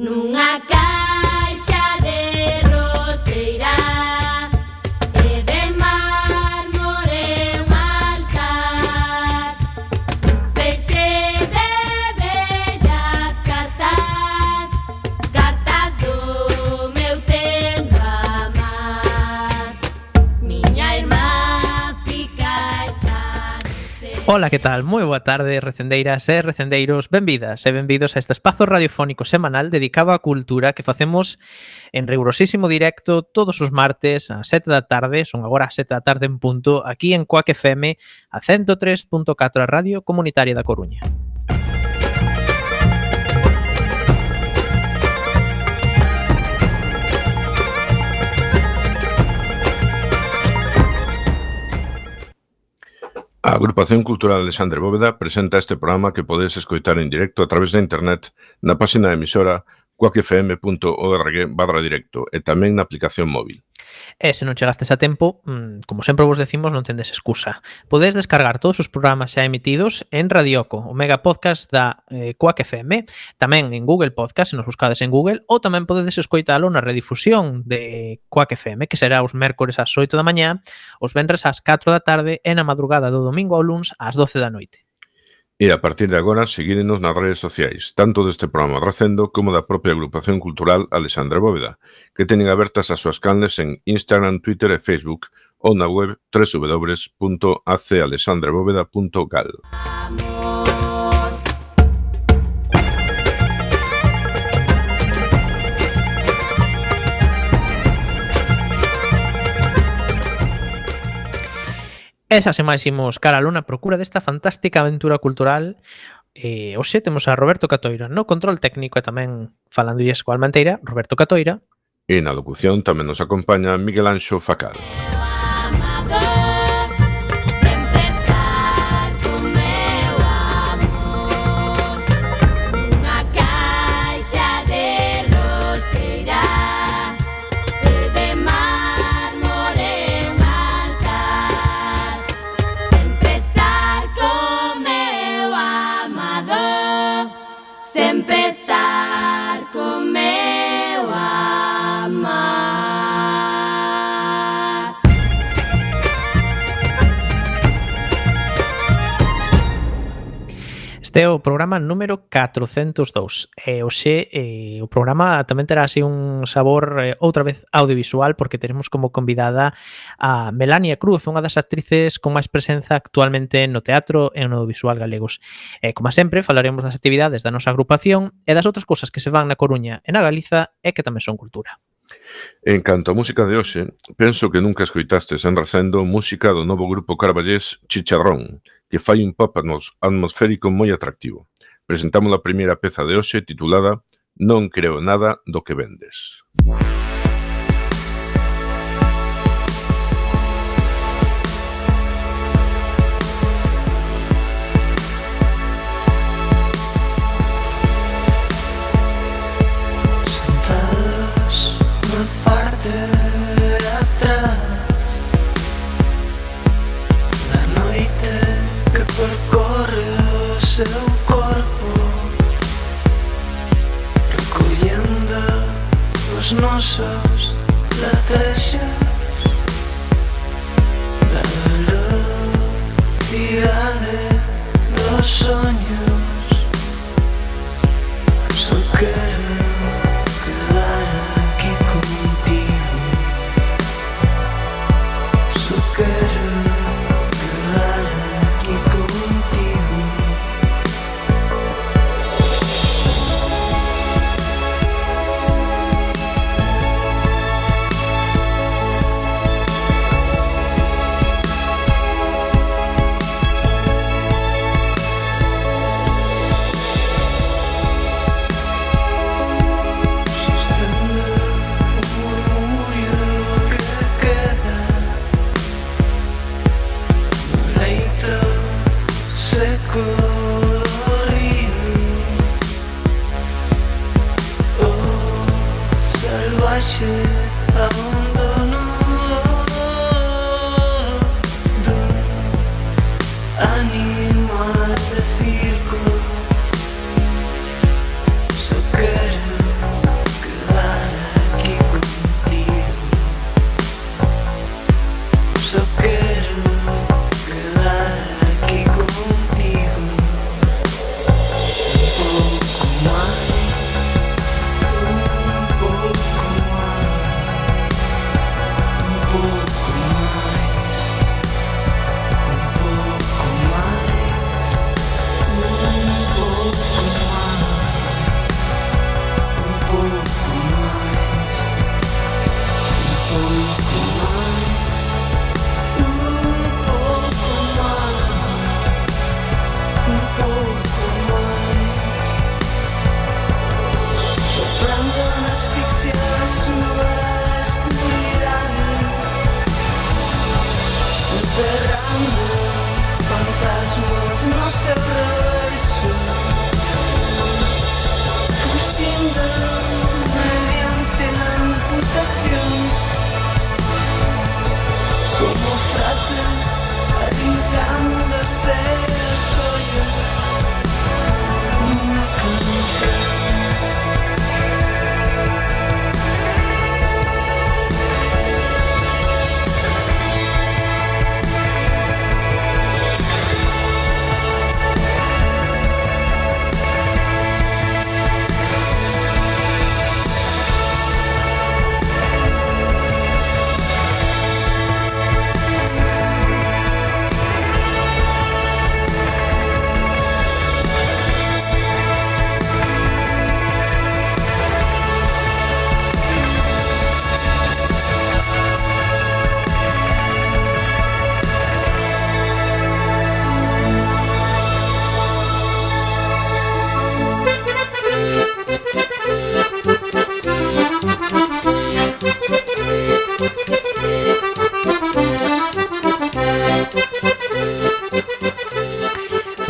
nunha Ola, que tal? Moi boa tarde, recendeiras e recendeiros. Benvidas e benvidos a este espazo radiofónico semanal dedicado á cultura que facemos en rigurosísimo directo todos os martes a 7 da tarde, son agora a 7 da tarde en punto, aquí en Coac FM a 103.4 a Radio Comunitaria da Coruña. A Agrupación Cultural Alexandre Bóveda presenta este programa que podedes escoitar en directo a través da Internet na páxina da emisora cuacfm.org barra directo e tamén na aplicación móvil. E se non chegastes a tempo, mm, como sempre vos decimos, non tendes excusa. Podedes descargar todos os programas xa emitidos en Radioco, o mega podcast da eh, Quack FM, tamén en Google Podcast, se nos buscades en Google, ou tamén podedes escoitalo na redifusión de Quack FM, que será os mércores ás 8 da mañá, os venres ás 4 da tarde e na madrugada do domingo ao luns ás 12 da noite. E a partir de agora seguírenos nas redes sociais, tanto deste programa Recendo como da propia agrupación cultural Alexandre Bóveda, que teñen abertas as súas canles en Instagram, Twitter e Facebook ou na web www.acalexandrebóveda.gal. Música E xa se máis imos cara a luna procura desta fantástica aventura cultural E hoxe temos a Roberto Catoira no control técnico e tamén falando e coa Almanteira, Roberto Catoira. E na locución tamén nos acompaña Miguel Anxo Facal. Facal. Este é o programa número 402 e hoxe eh, o programa tamén terá así un sabor eh, outra vez audiovisual porque teremos como convidada a Melania Cruz, unha das actrices con máis presenza actualmente no teatro e no audiovisual galegos. E, eh, como sempre, falaremos das actividades da nosa agrupación e das outras cousas que se van na Coruña e na Galiza e que tamén son cultura. En canto a música de hoxe, penso que nunca escoitastes en Racendo música do novo grupo Carballés Chicharrón, que fai un pop atmosférico moi atractivo. Presentamos a primeira peza de hoxe titulada Non creo nada do que vendes. Música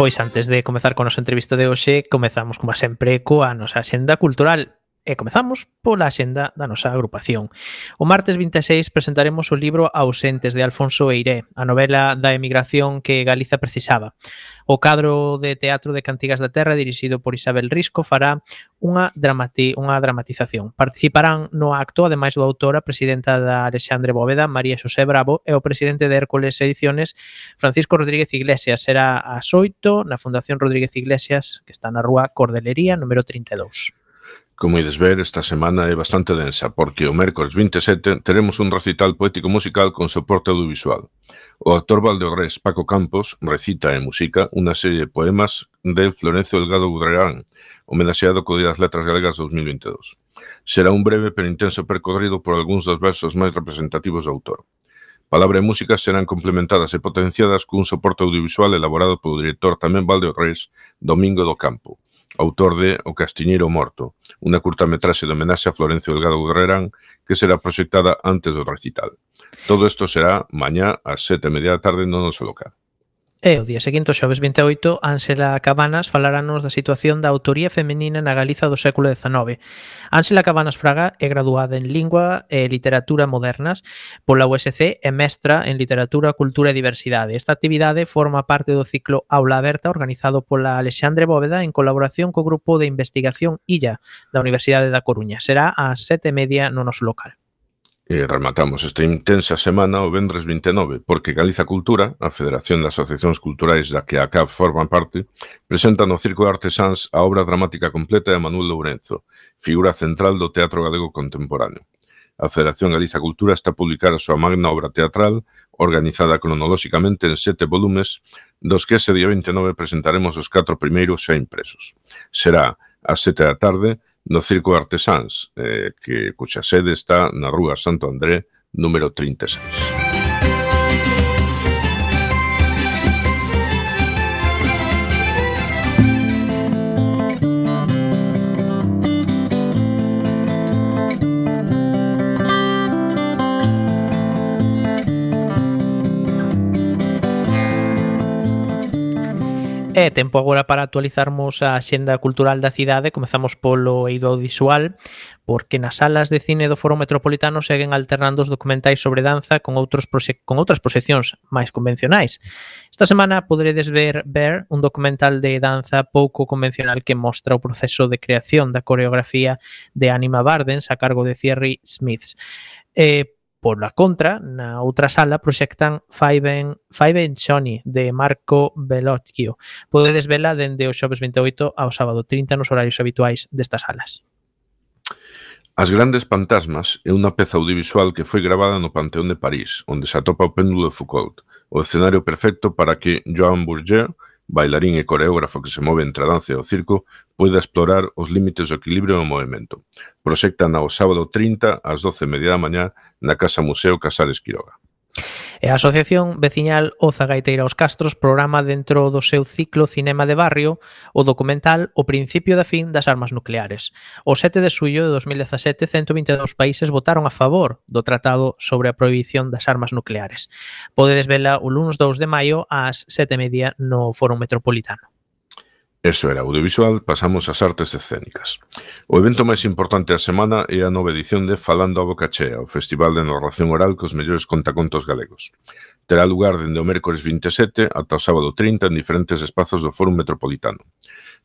Pois antes de comezar con a nosa entrevista de hoxe, comezamos como sempre coa nosa xenda cultural. E comezamos pola axenda da nosa agrupación. O martes 26 presentaremos o libro Ausentes de Alfonso Eiré, a novela da emigración que Galiza precisaba. O cadro de teatro de Cantigas da Terra dirixido por Isabel Risco fará unha, dramati unha dramatización. Participarán no acto, ademais do autor, a presidenta da Alexandre Bóveda, María Xosé Bravo, e o presidente de Hércules Ediciones, Francisco Rodríguez Iglesias. Será a xoito na Fundación Rodríguez Iglesias, que está na rúa Cordelería, número 32. Como ides ver, esta semana é bastante densa, porque o mércores 27 teremos un recital poético-musical con soporte audiovisual. O actor valdeorrés Paco Campos recita e música unha serie de poemas de Florencio Delgado Budrerán, homenaxeado co Día das Letras Galegas 2022. Será un breve pero intenso percorrido por algúns dos versos máis representativos do autor. Palabra e música serán complementadas e potenciadas cun soporte audiovisual elaborado polo director tamén Valdeorrés, Domingo do Campo, autor de O castiñeiro morto, unha curtametraxe de homenaxe a Florencio Delgado Guerrerán que será proxectada antes do recital. Todo isto será mañá ás sete e media da tarde no noso local. E o día seguinte, o xoves 28, Ánsela Cabanas falarános da situación da autoría femenina na Galiza do século XIX. Ánsela Cabanas Fraga é graduada en Lingua e Literatura Modernas pola USC e mestra en Literatura, Cultura e Diversidade. Esta actividade forma parte do ciclo Aula Aberta organizado pola Alexandre Bóveda en colaboración co Grupo de Investigación ILLA da Universidade da Coruña. Será ás sete e media no noso local. E rematamos esta intensa semana o vendres 29, porque Galiza Cultura, a Federación de Asociacións Culturais da que a CAP forman parte, presenta no Circo de Artesáns a obra dramática completa de Manuel Lourenzo, figura central do teatro galego contemporáneo. A Federación Galiza Cultura está a publicar a súa magna obra teatral, organizada cronolóxicamente en sete volumes, dos que ese día 29 presentaremos os catro primeiros xa impresos. Será ás sete da tarde, no Circo Artesáns, eh, que cuxa sede está na Rúa Santo André, número 36. É tempo agora para actualizarmos a xenda cultural da cidade. Comezamos polo eido audiovisual, porque nas salas de cine do Foro Metropolitano seguen alternando os documentais sobre danza con outros con outras proxeccións máis convencionais. Esta semana poderedes ver ver un documental de danza pouco convencional que mostra o proceso de creación da coreografía de Anima Bardens a cargo de Thierry Smiths. Eh, Pola contra, na outra sala proxectan Five and, Five and Sony de Marco Bellocchio. Podedes vela dende o xoves 28 ao sábado 30 nos horarios habituais destas salas. As grandes fantasmas é unha peza audiovisual que foi gravada no Panteón de París, onde se atopa o péndulo de Foucault, o escenario perfecto para que Joan Bourget bailarín e coreógrafo que se move entre a danza e o circo, poida explorar os límites do equilibrio no movimento. Proxectan ao sábado 30 ás 12 media da mañá na Casa Museo Casares Quiroga. E a Asociación Veciñal Oza Gaiteira os Castros programa dentro do seu ciclo Cinema de Barrio o documental O principio da fin das armas nucleares. O 7 de suyo de 2017, 122 países votaron a favor do Tratado sobre a Prohibición das Armas Nucleares. Podedes vela o lunes 2 de maio ás 7 media no Foro Metropolitano. Eso era audiovisual, pasamos ás artes escénicas. O evento máis importante da semana é a nova edición de Falando a Boca Chea, o festival de narración oral cos mellores contacontos galegos. Terá lugar dende o mércores 27 ata o sábado 30 en diferentes espazos do Fórum Metropolitano.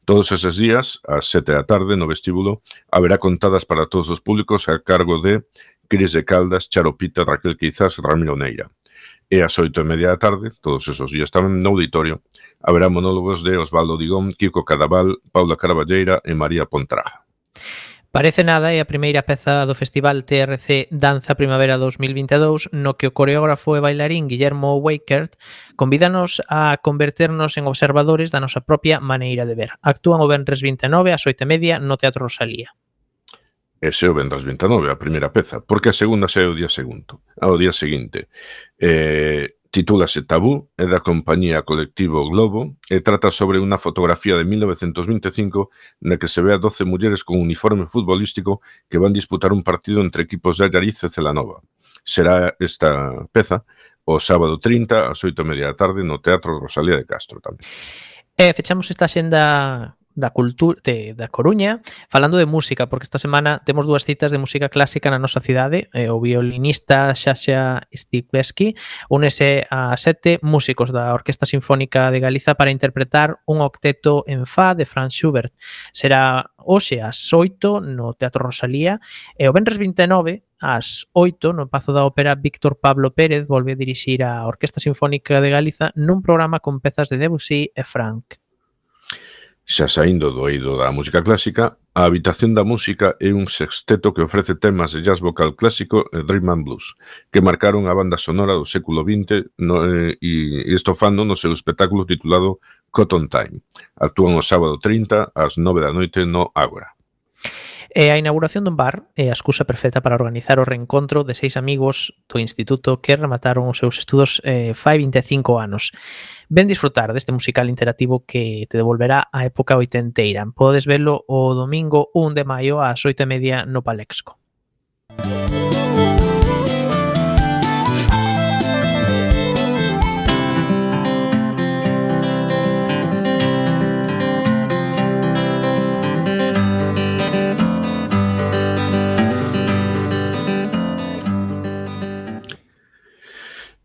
Todos eses días, ás 7 da tarde, no vestíbulo, haberá contadas para todos os públicos a cargo de Cris de Caldas, Charopita, Raquel Quizás e Ramiro Neira. E ás oito e media da tarde, todos esos días tamén no auditorio, haberá monólogos de Osvaldo Digón, Kiko Cadaval, Paula Carballeira e María Pontraja. Parece nada é a primeira peza do festival TRC Danza Primavera 2022 no que o coreógrafo e bailarín Guillermo Wakert convídanos a converternos en observadores da nosa propia maneira de ver. Actúan o Benres 29 ás 8:30 no Teatro Rosalía ese se o vendras 29 a primeira peza, porque a segunda se o día segundo, ao día seguinte. Eh, titúlase Tabú, é da compañía colectivo Globo e trata sobre unha fotografía de 1925 na que se ve a 12 mulleres con uniforme futbolístico que van disputar un partido entre equipos de Allariz e Celanova. Será esta peza o sábado 30 ás 8 media da tarde no Teatro Rosalía de Castro tamén. E eh, fechamos esta xenda da cultura de, da Coruña falando de música, porque esta semana temos dúas citas de música clásica na nosa cidade eh, o violinista Xaxa Stikbeski únese a sete músicos da Orquesta Sinfónica de Galiza para interpretar un octeto en fa de Franz Schubert. Será hoxe ás 8 no Teatro Rosalía e o Benres 29 ás 8 no Pazo da Ópera Víctor Pablo Pérez volve a dirixir a Orquesta Sinfónica de Galiza nun programa con pezas de Debussy e Frank. Xa saindo do eido da música clásica, A habitación da música é un sexteto que ofrece temas de jazz vocal clásico e rhythm and blues, que marcaron a banda sonora do século XX no, eh, e, e estofando no seu espectáculo titulado Cotton Time. Actúan o sábado 30 ás 9 da noite no Ágora. E a inauguración dun bar é a excusa perfecta para organizar o reencontro de seis amigos do instituto que remataron os seus estudos eh, fai 25 anos. Ven disfrutar deste musical interactivo que te devolverá a época oitenteira. Podes velo o domingo 1 de maio ás 8 e media no Palexco. Música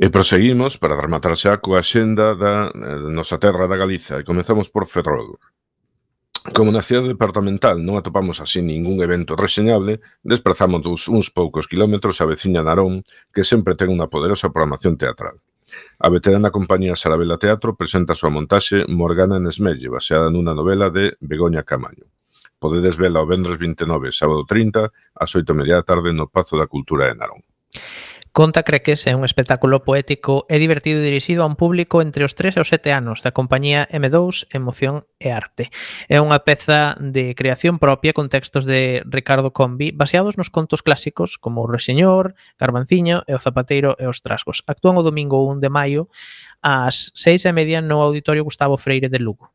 E proseguimos para rematar xa coa xenda da eh, nosa terra da Galiza e comezamos por Ferrol. Como na cidade departamental non atopamos así ningún evento reseñable, desplazamos uns, uns poucos kilómetros a veciña Narón, que sempre ten unha poderosa programación teatral. A veterana compañía Sarabela Teatro presenta a súa montaxe Morgana en Esmelle, baseada nunha novela de Begoña Camaño. Podedes vela o vendres 29, sábado 30, ás 8 media da tarde no Pazo da Cultura de Narón. Conta Creques é un espectáculo poético e divertido dirixido a un público entre os 3 e os 7 anos da compañía M2 Emoción e Arte. É unha peza de creación propia con textos de Ricardo Combi baseados nos contos clásicos como O Reseñor, Garbanciño e O Zapateiro e os Trasgos. Actúan o domingo 1 de maio ás 6 e media no Auditorio Gustavo Freire de Lugo.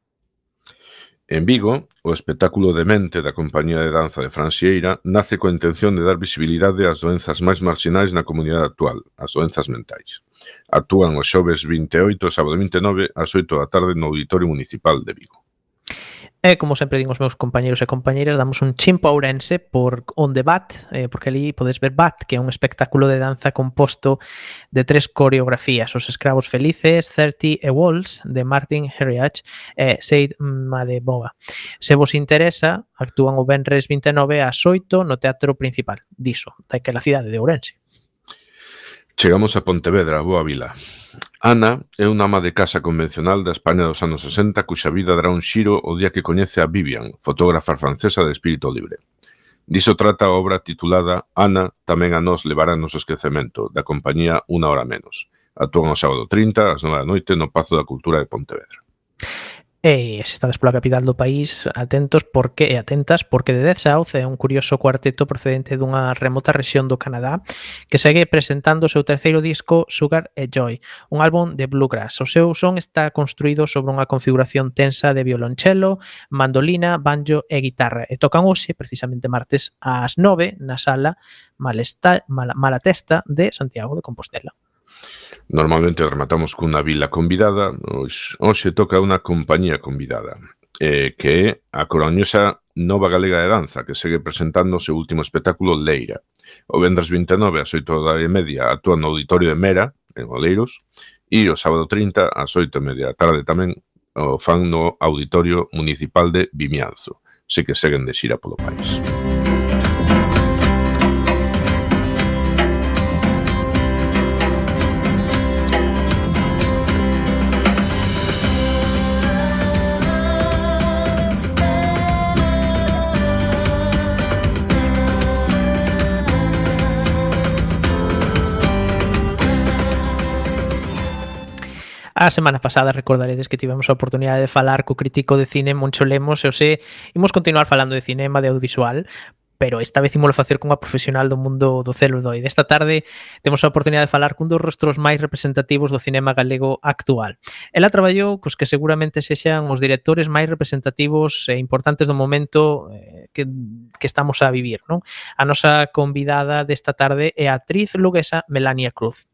En Vigo, o espectáculo Demente da Compañía de Danza de Franxieira nace coa intención de dar visibilidade ás doenzas máis marxinais na comunidade actual, as doenzas mentais. Actúan os xoves 28 e sábado 29 ás 8 da tarde no Auditorio Municipal de Vigo. E como sempre din os meus compañeiros e compañeiras, damos un chimpo a Ourense por onde Bat, eh, porque ali podes ver Bat, que é un espectáculo de danza composto de tres coreografías, Os escravos felices, 30 e Walls, de Martin Herriach e Seid Madebova. Se vos interesa, actúan o Benres 29 ás 8 no Teatro Principal, diso, daquela cidade de Ourense. Chegamos a Pontevedra, boa vila. Ana é unha ama de casa convencional da España dos anos 60 cuxa vida dará un xiro o día que coñece a Vivian, fotógrafa francesa de espírito libre. Diso trata a obra titulada Ana tamén a nos levará nos esquecemento, da compañía Una Hora Menos. Actúan o sábado 30, ás 9 da noite, no Pazo da Cultura de Pontevedra. E se estades pola capital do país, atentos porque e atentas porque The Dead South é un curioso cuarteto procedente dunha remota rexión do Canadá que segue presentando o seu terceiro disco Sugar e Joy, un álbum de bluegrass. O seu son está construído sobre unha configuración tensa de violonchelo, mandolina, banjo e guitarra e tocan hoxe precisamente martes ás 9 na sala Malesta, Mal, Malatesta de Santiago de Compostela. Normalmente rematamos cunha vila convidada, hoxe toca unha compañía convidada, eh, que é a coroñosa Nova Galega de Danza, que segue presentando o seu último espectáculo Leira. O vendres 29 ás 8 da media actúa no Auditorio de Mera, en Oleiros, e o sábado 30 ás 8 e media da tarde tamén o fan no Auditorio Municipal de Vimianzo. Así que seguen de xira polo país. A semana pasada recordaredes que tivemos a oportunidade de falar co crítico de cine Moncho Lemos e José imos continuar falando de cinema, de audiovisual, pero esta vez imolo facer cunha profesional do mundo do celuloide. Esta tarde temos a oportunidade de falar cun dos rostros máis representativos do cinema galego actual. Ela traballou cos que seguramente sexan os directores máis representativos e importantes do momento eh, que, que estamos a vivir. Non? A nosa convidada desta tarde é a actriz luguesa Melania Cruz.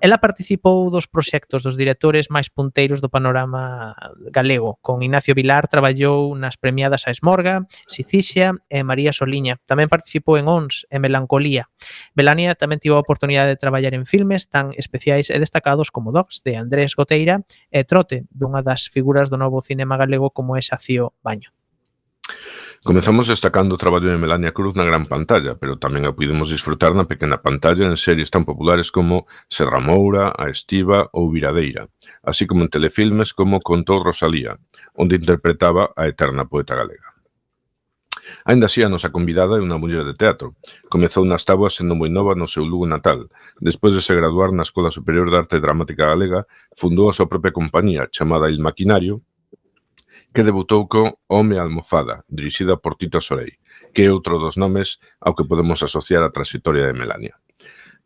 Ela participou dos proxectos dos directores máis punteiros do panorama galego. Con Ignacio Vilar traballou nas premiadas a Esmorga, Sicixia e María Soliña. Tamén participou en Ons e Melancolía. Melania tamén tivo a oportunidade de traballar en filmes tan especiais e destacados como Dogs de Andrés Goteira e Trote, dunha das figuras do novo cinema galego como é Xacío Baño. Comezamos destacando o traballo de Melania Cruz na gran pantalla, pero tamén a pudimos disfrutar na pequena pantalla en series tan populares como Serra Moura, A Estiva ou Viradeira, así como en telefilmes como Contou Rosalía, onde interpretaba a eterna poeta galega. Ainda así, a nosa convidada é unha muller de teatro. Comezou nas táboas sendo moi nova no seu Lugo natal. Despois de se graduar na Escola Superior de Arte Dramática Galega, fundou a súa propia compañía chamada Il Maquinario, que debutou con Home Almofada, dirixida por Tito Sorei, que é outro dos nomes ao que podemos asociar a transitoria de Melania.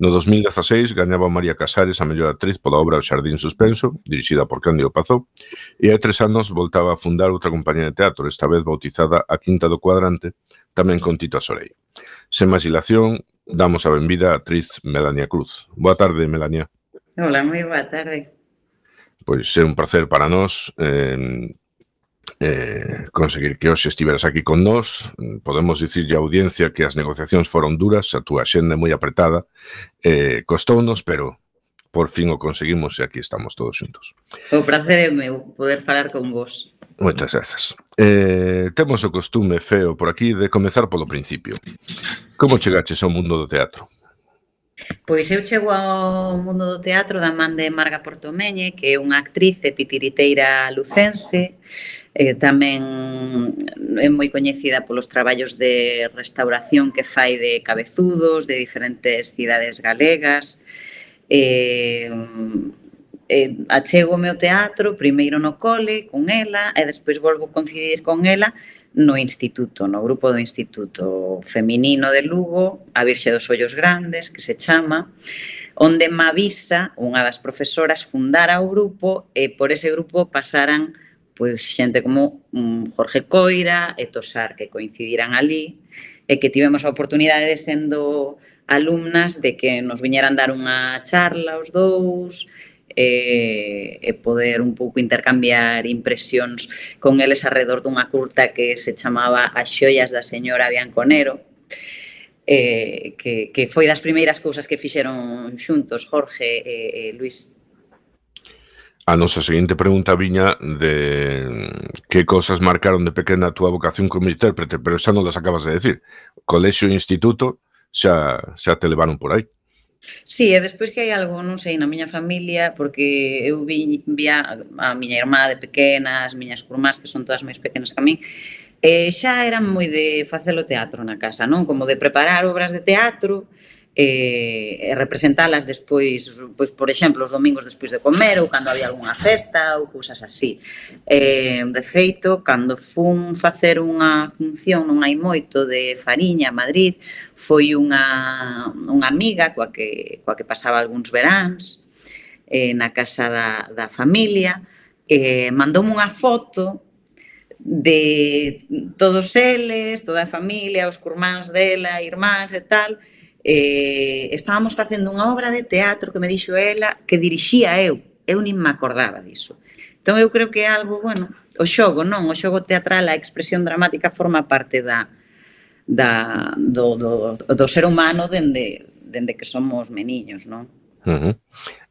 No 2016 gañaba María Casares a mellor actriz pola obra O Xardín Suspenso, dirixida por Cándido Pazó, e hai tres anos voltaba a fundar outra compañía de teatro, esta vez bautizada A Quinta do Cuadrante, tamén con Tito Sorei. Sen máis dilación, damos a benvida a actriz Melania Cruz. Boa tarde, Melania. Hola, moi boa tarde. Pois é un placer para nós eh, eh, conseguir que hoxe estiveras aquí con nós. Podemos dicirlle a audiencia que as negociacións foron duras, a túa xenda moi apretada, eh, costounos, pero por fin o conseguimos e aquí estamos todos xuntos. O prazer é meu poder falar con vos. Moitas grazas. Eh, temos o costume feo por aquí de comezar polo principio. Como chegaches ao mundo do teatro? Pois eu chego ao mundo do teatro da man de Marga Portomeñe, que é unha actriz e titiriteira lucense, eh, tamén é moi coñecida polos traballos de restauración que fai de cabezudos de diferentes cidades galegas. Eh, eh, achegome ao teatro, primeiro no cole, con ela, e despois volvo a coincidir con ela no instituto, no grupo do Instituto Feminino de Lugo, a Virxe dos Ollos Grandes, que se chama, onde me avisa unha das profesoras fundara o grupo e por ese grupo pasaran pois xente como um, Jorge Coira e Tosar que coincidiran ali e que tivemos a oportunidade de sendo alumnas de que nos viñeran dar unha charla os dous e, e poder un pouco intercambiar impresións con eles alrededor dunha curta que se chamaba As xoias da señora Bianconero eh, que, que foi das primeiras cousas que fixeron xuntos Jorge e, e Luis. A nosa seguinte pregunta viña de mm, que cosas marcaron de pequena a túa vocación como intérprete, pero xa non las acabas de decir. Colexio e instituto xa, xa te levaron por aí. Sí, e despois que hai algo, non sei, na miña familia, porque eu vi, vi a, a miña irmá de pequena, as miñas curmás, que son todas máis pequenas que a min, e xa eran moi de facelo teatro na casa, non? Como de preparar obras de teatro, e, e representalas despois, pois, por exemplo, os domingos despois de comer ou cando había algunha festa ou cousas así. Eh, de feito, cando fun facer unha función non hai moito de Fariña, a Madrid, foi unha, unha amiga coa que, coa que pasaba algúns veráns eh, na casa da, da familia, eh, mandoume unha foto de todos eles, toda a familia, os curmáns dela, irmáns e tal, eh, estábamos facendo unha obra de teatro que me dixo ela que dirixía eu, eu nin me acordaba diso. Entón eu creo que é algo, bueno, o xogo, non, o xogo teatral, a expresión dramática forma parte da, da do, do, do ser humano dende, dende que somos meniños, non? Uh -huh.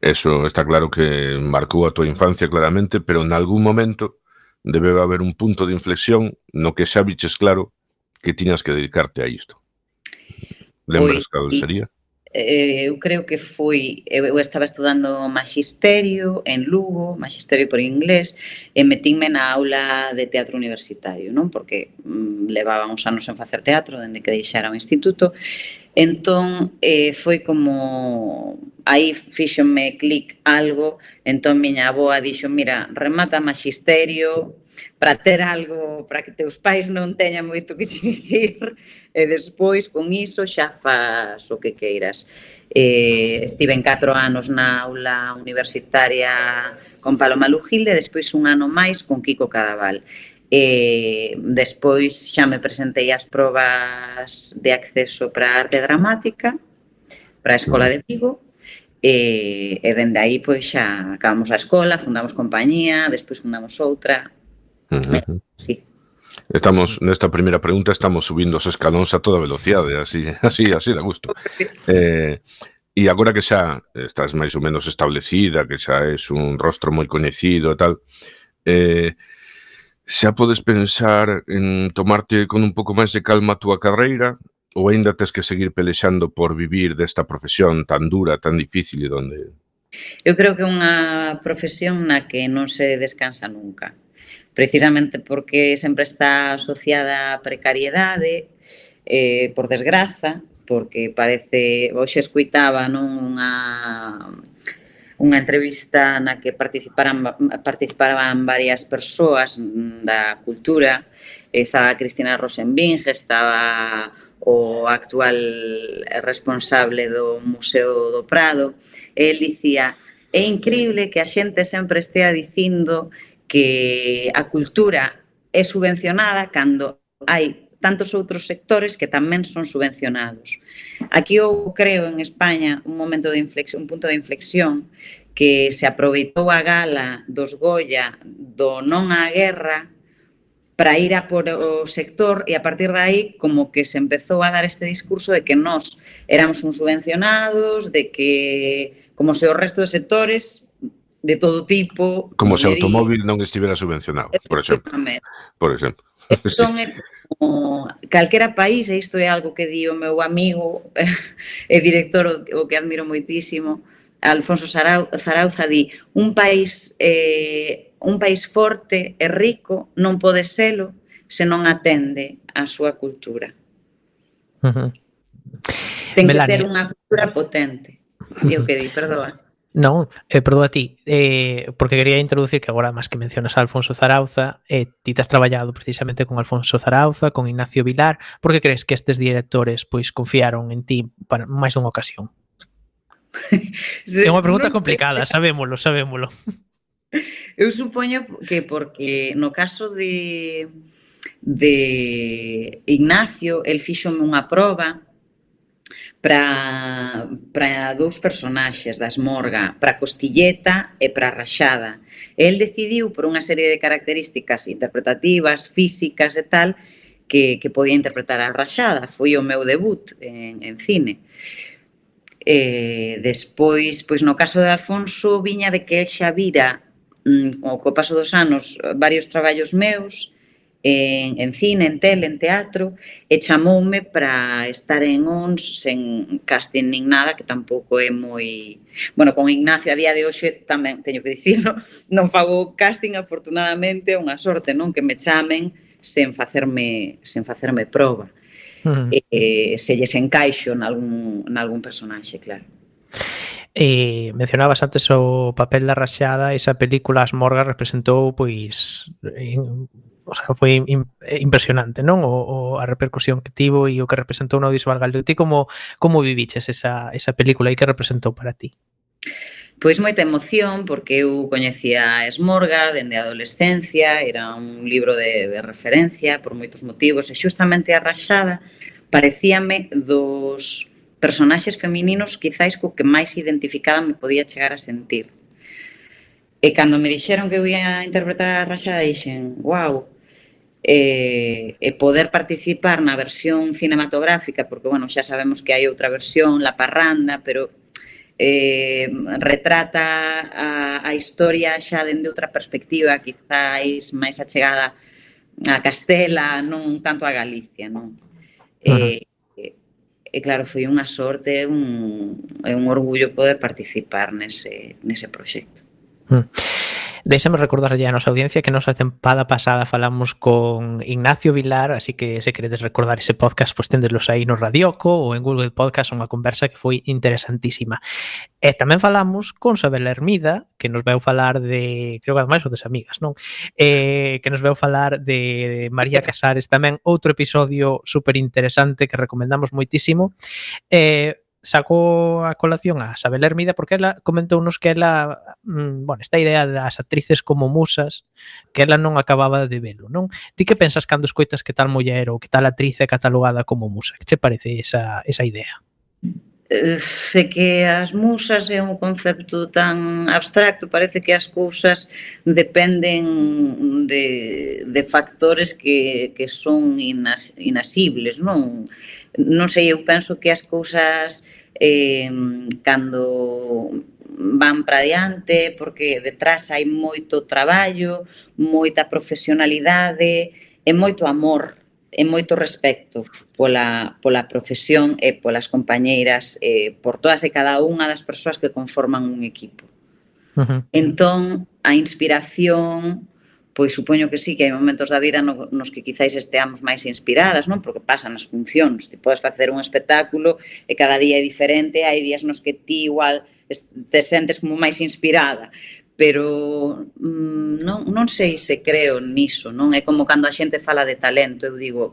Eso está claro que marcou a tua infancia claramente, pero en algún momento debe haber un punto de inflexión no que xa viches claro que tiñas que dedicarte a isto. Lembras cal sería? eh, eu creo que foi eh, eu, estaba estudando magisterio en Lugo, magisterio por inglés, e metínme na aula de teatro universitario, non? Porque mm, levaba uns anos en facer teatro dende que deixara o instituto. Entón, eh, foi como aí fíxome clic algo, entón miña aboa dixo, mira, remata magisterio, para ter algo para que teus pais non teñan moito que te dicir e despois con iso xa fas o que queiras. Eh, estive en 4 anos na aula universitaria con Paloma Lugilde, despois un ano máis con Kiko Cadaval. E despois xa me presentei ás probas de acceso para arte dramática para a Escola de Vigo e, e dende aí pois xa acabamos a escola, fundamos compañía, despois fundamos outra Sí. Estamos nesta primeira pregunta estamos subindo os escalóns a toda velocidade, así, así, así de gusto. Eh, e agora que xa estás máis ou menos establecida, que xa és un rostro moi coñecido e tal, eh, xa podes pensar en tomarte con un pouco máis de calma a túa carreira ou aínda tes que seguir pelexando por vivir desta profesión tan dura, tan difícil e donde... Eu creo que é unha profesión na que non se descansa nunca precisamente porque sempre está asociada a precariedade, eh, por desgraza, porque parece, hoxe escuitaba non unha unha entrevista na que participaran participaban varias persoas da cultura, estaba Cristina Rosenbing, estaba o actual responsable do Museo do Prado, el dicía, é increíble que a xente sempre estea dicindo que a cultura é subvencionada cando hai tantos outros sectores que tamén son subvencionados. Aquí eu creo en España un momento de inflexión, un punto de inflexión que se aproveitou a gala dos Goya do non á guerra para ir a por o sector e a partir de aí como que se empezou a dar este discurso de que nós éramos uns subvencionados, de que como se o resto de sectores de todo tipo. Como se o automóvil non estivera subvencionado, por exemplo. Por exemplo. Son sí. como calquera país, e isto é algo que di o meu amigo e director, o que admiro moitísimo, Alfonso Sarau, Zarauza di un país eh, un país forte e rico non pode selo se non atende a súa cultura. Uh -huh. Ten que Melania. ter unha cultura potente. Digo que di, perdoa. Non, eh, perdón a ti, eh, porque quería introducir que agora, máis que mencionas a Alfonso Zarauza, eh, ti te has traballado precisamente con Alfonso Zarauza, con Ignacio Vilar, por que crees que estes directores pois confiaron en ti para máis dunha ocasión? sí, é unha pregunta complicada, sabémolo, sabémolo. Eu supoño que porque no caso de de Ignacio, el fíxome unha proba para, para dous personaxes das Morga, para Costilleta e para Raxada. El decidiu por unha serie de características interpretativas, físicas e tal, que, que podía interpretar a Raxada. Foi o meu debut en, en cine. E despois, pois no caso de Alfonso, viña de que el xa vira, mm, o co paso dos anos, varios traballos meus, en, en cine, en tele, en teatro, e chamoume para estar en ONS sen casting nin nada, que tampouco é moi... Bueno, con Ignacio a día de hoxe tamén, teño que dicirlo, non fago casting, afortunadamente, é unha sorte, non? Que me chamen sen facerme, sen facerme proba. Uh -huh. eh, se lles encaixo nalgún, nalgún personaxe, claro. E mencionabas antes o papel da raxada, esa película As Morgas representou pois en o sea, foi eh, impresionante, non? O, o a repercusión que tivo e o que representou no audiovisual galego. Ti como como viviches esa esa película e que representou para ti? Pois moita emoción, porque eu coñecía a Esmorga dende a adolescencia, era un libro de, de referencia por moitos motivos, e xustamente a Raxada parecíame dos personaxes femininos quizáis co que máis identificada me podía chegar a sentir. E cando me dixeron que eu ia interpretar a Raxada dixen, wow, eh, e poder participar na versión cinematográfica, porque, bueno, xa sabemos que hai outra versión, La Parranda, pero eh, retrata a, a historia xa dende outra perspectiva, quizáis máis achegada a Castela, non tanto a Galicia, non? Eh. E, e claro, foi unha sorte, un, un orgullo poder participar nese, nese proxecto. Uh -huh. Deixame recordarlle a nosa audiencia que nos a tempada pasada falamos con Ignacio Vilar, así que se queredes recordar ese podcast, pois pues, tendelos aí no Radioco ou en Google Podcast, unha conversa que foi interesantísima. E tamén falamos con Sabela Hermida, que nos veu falar de, creo que ademais o das amigas, non? Eh, que nos veu falar de María Casares tamén, outro episodio super interesante que recomendamos moitísimo. Eh, saco a colación a Isabel Hermida porque ela comentounos que ela, mm, bueno, esta idea das actrices como musas, que ela non acababa de velo, non? Ti que pensas cando escoitas que tal muller ou que tal actriz é catalogada como musa? Que che parece esa, esa idea? É que as musas é un concepto tan abstracto, parece que as cousas dependen de, de factores que, que son inas, inasibles, non? non sei, eu penso que as cousas eh, cando van para diante, porque detrás hai moito traballo, moita profesionalidade e moito amor e moito respecto pola, pola profesión e polas compañeiras, eh, por todas e cada unha das persoas que conforman un equipo. Uh -huh. Entón, a inspiración, pois supoño que sí que hai momentos da vida no, nos que quizáis esteamos máis inspiradas, non? Porque pasan as funcións, ti podes facer un espectáculo e cada día é diferente, hai días nos que ti igual te sentes como máis inspirada, pero mm, non, non sei se creo niso, non? É como cando a xente fala de talento, eu digo,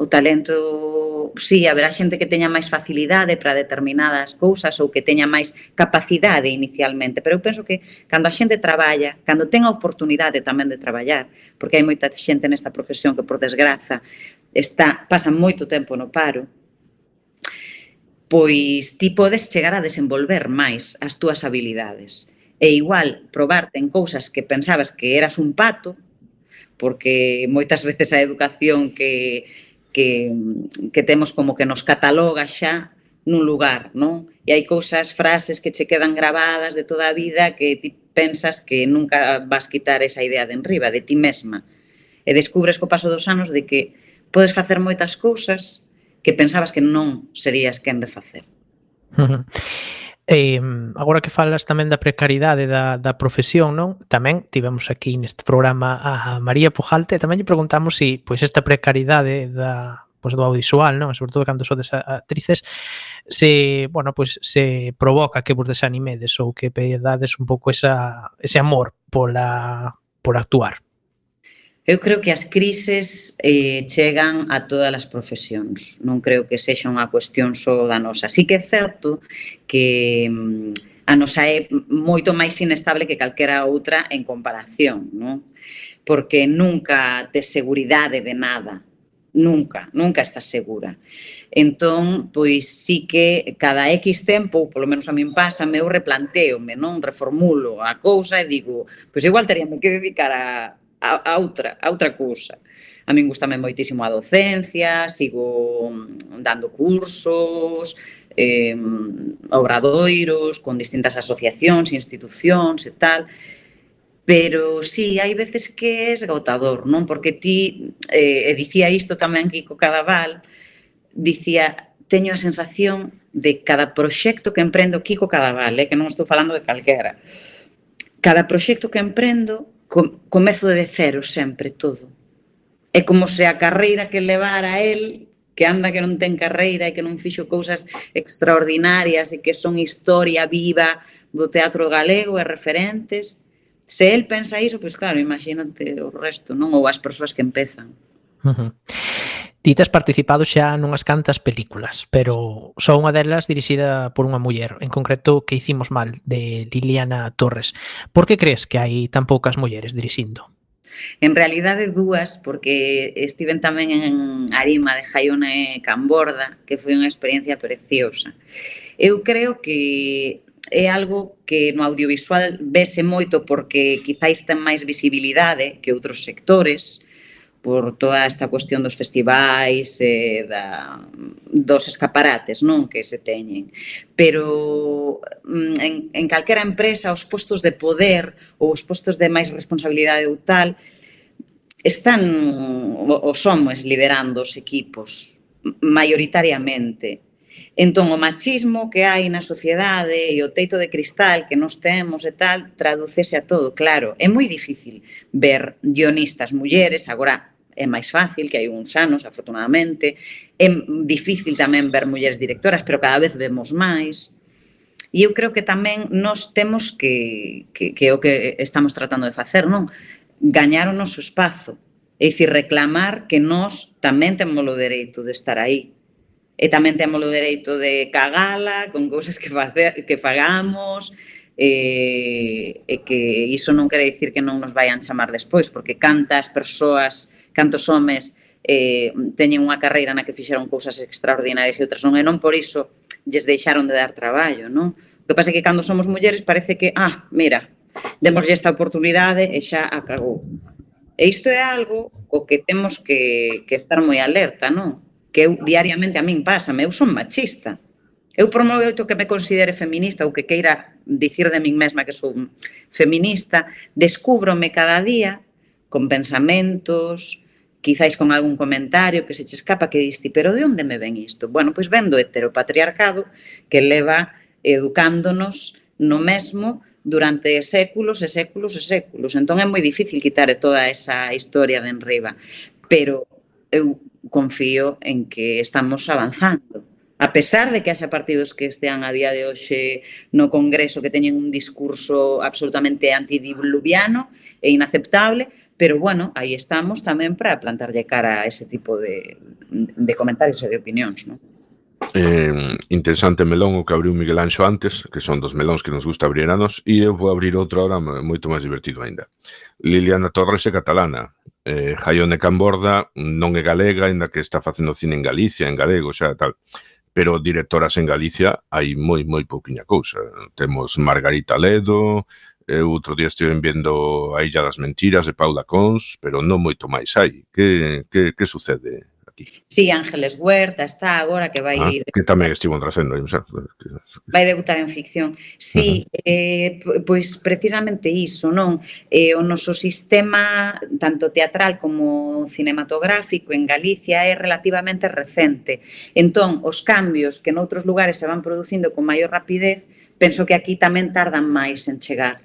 o talento, sí, haberá xente que teña máis facilidade para determinadas cousas ou que teña máis capacidade inicialmente, pero eu penso que cando a xente traballa, cando ten a oportunidade tamén de traballar, porque hai moita xente nesta profesión que por desgraza está pasa moito tempo no paro, pois ti podes chegar a desenvolver máis as túas habilidades. E igual probarte en cousas que pensabas que eras un pato, porque moitas veces a educación que que, que temos como que nos cataloga xa nun lugar, non? E hai cousas, frases que che quedan grabadas de toda a vida que ti pensas que nunca vas quitar esa idea de enriba, de ti mesma. E descubres co paso dos anos de que podes facer moitas cousas que pensabas que non serías quen de facer. Eh, agora que falas tamén da precariedade da, da profesión, non? Tamén tivemos aquí neste programa a María Pujalte e tamén lle preguntamos se si, pois esta precariedade da pois do audiovisual, non? Sobre todo cando sodes actrices, se, bueno, pois se provoca que vos desanimedes ou que pedades un pouco esa ese amor pola por actuar. Eu creo que as crises eh, chegan a todas as profesións. Non creo que sexa unha cuestión só da nosa. Sí que é certo que mm, a nosa é moito máis inestable que calquera outra en comparación, non? Porque nunca te seguridade de nada, nunca, nunca estás segura. Entón, pois sí que cada X tempo, polo menos a min pasa, eu replanteome, non? Reformulo a cousa e digo, pois igual teríame que dedicar a a, a outra, a outra cousa. A min gustame moitísimo a docencia, sigo dando cursos, eh, obradoiros con distintas asociacións, institucións e tal. Pero sí, hai veces que é esgotador, non? Porque ti, eh, e dicía isto tamén Kiko Cadaval, dicía, teño a sensación de cada proxecto que emprendo, Kiko Cadaval, eh, que non estou falando de calquera, cada proxecto que emprendo comezo de cero sempre todo. É como se a carreira que levara el, que anda que non ten carreira e que non fixo cousas extraordinarias e que son historia viva do teatro galego e referentes, se el pensa iso, pois claro, imagínate o resto, non? Ou as persoas que empezan. Uh -huh. Ti tes participado xa nunhas cantas películas, pero só unha delas dirixida por unha muller, en concreto que hicimos mal, de Liliana Torres. Por que crees que hai tan poucas mulleres dirixindo? En realidade dúas, porque estiven tamén en Arima de Jaione Camborda, que foi unha experiencia preciosa. Eu creo que é algo que no audiovisual vese moito porque quizáis ten máis visibilidade que outros sectores, por toda esta cuestión dos festivais e da, dos escaparates non que se teñen. Pero mm, en, en calquera empresa os postos de poder ou os postos de máis responsabilidade ou tal están os homens liderando os equipos maioritariamente Entón, o machismo que hai na sociedade e o teito de cristal que nos temos e tal, tradúcese a todo, claro. É moi difícil ver guionistas mulleres, agora é máis fácil que hai uns anos, afortunadamente. É difícil tamén ver mulleres directoras, pero cada vez vemos máis. E eu creo que tamén nos temos que, que, que o que estamos tratando de facer, non? Gañar o noso espazo. É dicir, reclamar que nós tamén temos o dereito de estar aí e tamén temos o dereito de cagala con cousas que, facer, que fagamos, e, e que iso non quere dicir que non nos vayan chamar despois, porque cantas persoas, cantos homes eh, teñen unha carreira na que fixeron cousas extraordinarias e outras non, e non por iso lles deixaron de dar traballo, non? O que pasa é que cando somos mulleres parece que, ah, mira, demoslle esta oportunidade e xa acabou. E isto é algo co que temos que, que estar moi alerta, non? que eu diariamente a min pasa, eu son machista. Eu por moito que me considere feminista ou que queira dicir de min mesma que sou feminista, descúbrome cada día con pensamentos, quizáis con algún comentario que se che escapa que diste, pero de onde me ven isto? Bueno, pois vendo heteropatriarcado que leva educándonos no mesmo durante séculos e séculos e séculos. Entón é moi difícil quitar toda esa historia de enriba. Pero eu confío en que estamos avanzando. A pesar de que haxa partidos que estean a día de hoxe no Congreso que teñen un discurso absolutamente antidiluviano e inaceptable, pero bueno, aí estamos tamén para plantarlle cara a ese tipo de, de comentarios e de opinións, non? Eh, interesante melón o que abriu Miguel Anxo antes, que son dos melóns que nos gusta abrir a nos, e eu vou abrir outro ahora moito máis divertido aínda. Liliana Torres é catalana, eh, Jaione Camborda non é galega, aínda que está facendo cine en Galicia, en galego, xa tal, pero directoras en Galicia hai moi, moi pouquiña cousa. Temos Margarita Ledo, eu outro día estive vendo A Illa das Mentiras de Paula Cons, pero non moito máis hai. Que, que, que sucede, Sí, Ángeles Huerta está agora que vai... Ah, que tamén estivo trasendo. Vai debutar en ficción. Sí, uh -huh. eh, pois precisamente iso, non? Eh, o noso sistema, tanto teatral como cinematográfico en Galicia, é relativamente recente. Entón, os cambios que noutros lugares se van producindo con maior rapidez, penso que aquí tamén tardan máis en chegar.